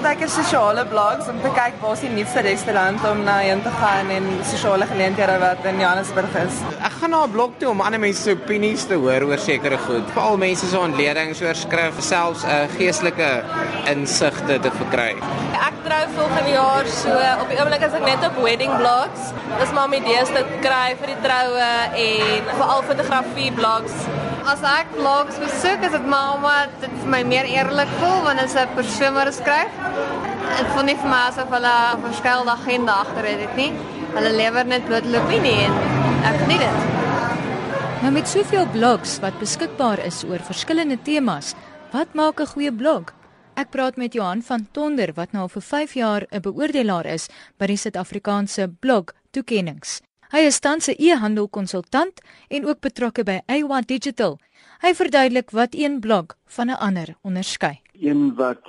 baie keer sosiale blogs om te kyk waar is die nuutste restaurante om na heen te gaan en sosiale geleenthede wat in Johannesburg is. Ek gaan na 'n blog toe om ander mense se opinies te hoor oor sekere goed. Veral mense se ontledings oor skrif, selfs 'n uh, geestelike insigte te verkry. Ek trou volgende jaar so op die oomblik as ek net op wedding blogs. Dis maar my idees te kry vir die troue en veral fotografie blogs. As ek blogs besoek, is dit maar omdat dit vir my meer eerlik voel wanneer dit 'n persoon wat skryf. Dit voel nie vir my asof hulle 'n verskillende agenda agter het nie. Hulle lewer net bloot hulle opinie en ek geniet dit. Maar met soveel blogs wat beskikbaar is oor verskillende temas, wat maak 'n goeie blog? Ek praat met Johan van Tonder wat nou vir 5 jaar 'n beoordelaar is by die Suid-Afrikaanse blog toekenninge. Hy is tans 'n e-handel konsultant en ook betrokke by Aywa Digital. Hy verduidelik wat een blog van 'n ander onderskei. Een wat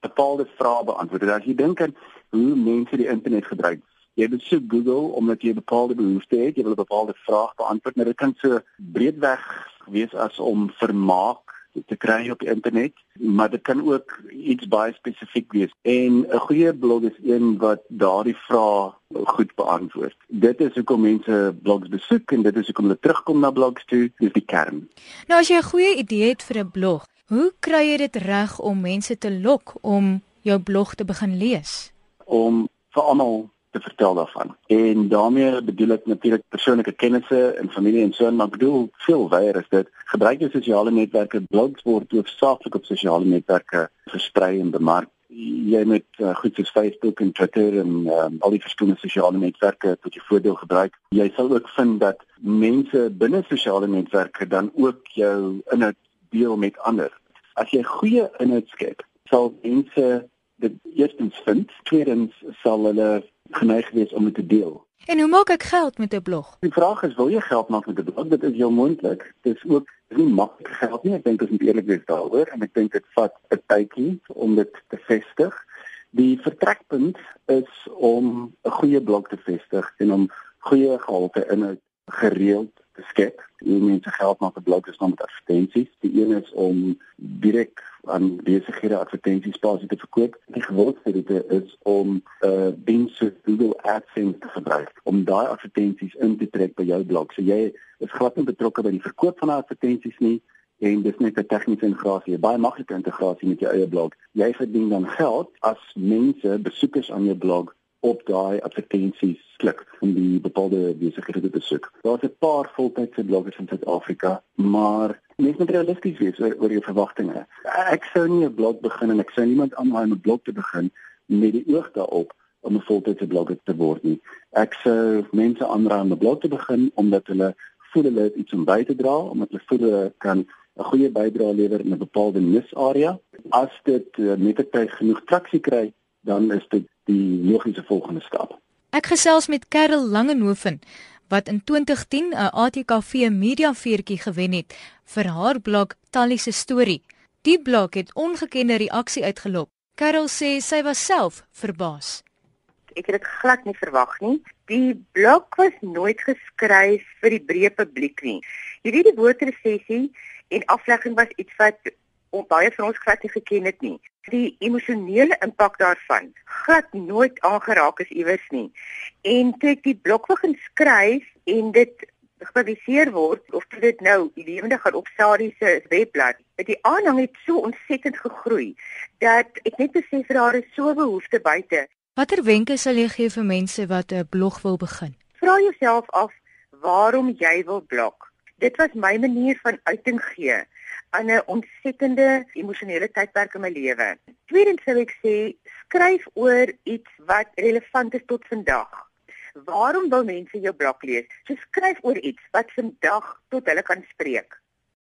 bepaalde vrae beantwoord. As jy dink aan hoe mense die internet gebruik, jy besoek Google omdat jy bepaalde behoefte het, jy wil bepaalde vraag beantwoord, maar dit kan so breedweg wees as om vermaak te kry op die internet, maar dit kan ook iets baie spesifiek wees. En 'n goeie blog is een wat daardie vrae goed beantwoord. Dit is hoekom mense blogs besoek en dit is hoekom hulle terugkom na blogs toe, dis die kern. Nou as jy 'n goeie idee het vir 'n blog, hoe kry jy dit reg om mense te lok om jou blog te begin lees? Om vir almal te vertel daarvan. En daarmee bedoel ek natuurlik persoonlike kennisse en familie en so en maar bedoel veel wyer as dit. Gebruik jy sosiale netwerke, blogs word hoofsaaklik op sosiale netwerke versprei en bemark. Jy moet uh, goed soos Facebook en Twitter en um, al die verskillende sosiale netwerke tot jou voordeel gebruik. Jy sal ook vind dat mense binne sosiale netwerke dan ook jou inhoud deel met ander. As jy goeie inhoud skep, sal mense dit eerstens vind, tweedens sal hulle geneig wees om dit te deel. En hoe maak ek geld met 'n blog? Die vraag is, wil jy geld maak met 'n blog? Dit is heel moontlik. Dit is ook dis nie maklik geld nie. Ek dink ons moet eerlik wees daaroor en ek dink dit vat 'n tydjie om dit te vestig. Die vertrekpunt is om 'n goeie blog te vestig en om goeie gehalte inhoud gereeld te skep. Hoe mense geld maak op blogs is dan met advertensies. Die een is om direk aan besighede advertensiespasie te verkoop. Die gewildste rede is om 'n uh, diens soos Google AdSense te gebruik om daai advertensies in te trek by jou blog. So jy is glad nie betrokke by die verkoop van advertensies nie en dis net 'n tegniese integrasie, baie maklike integrasie met jou eie blog. Jy verdien dan geld as mense besoekers aan jou blog op daai advertensies klik om die bepaalde besighede te besoek. Daar's 'n paar voltydse bloggers in Suid-Afrika, maar mens moet realisties wees oor, oor jou verwagtinge. Ek sou nie 'n blog begin en ek sou niemand aanraai om 'n blog te begin met die oog daarop om 'n voltydse blogger te word nie. Ek sou mense aanraai om 'n blog te begin omdat hulle voel hulle het iets om by te dra, omdat hulle voel hulle kan 'n goeie bydrae lewer in 'n bepaalde nisarea. As dit uh, met tyd genoeg traksie kry, dan is dit die logiese volgende stap. Ek gesels met Karel Langenhoven wat in 2010 'n ATKV Media Veertjie gewen het vir haar blog Tallie se storie. Die blog het ongekende reaksie uitgelok. Karel sê sy was self verbaas. Ek het dit glad nie verwag nie. Die blog was nooit geskryf vir die breë publiek nie. Jy weet die woordresessie en aflegging was iets wat baie van ons glad nie geken het nie. Die emosionele impak daarvan glad nooit aangeraak is iewers nie. En toe ek die blok begin skryf en dit gepubliseer word of dit nou die lewende gaan op Sadie se webblad, het die aanhang het so ontsettend gegroei dat ek net besef daar is so behoefte buite. Watter wenke sal jy gee vir mense wat 'n blog wil begin? Vra jouself af waarom jy wil blog. Dit was my manier van uiting gee aan 'n ontsettende emosionele tydperk in my lewe. Tweedens sou ek sê, skryf oor iets wat relevant is tot vandag. Waarom wil mense jou blog lees? So skryf oor iets wat vandag tot hulle kan spreek.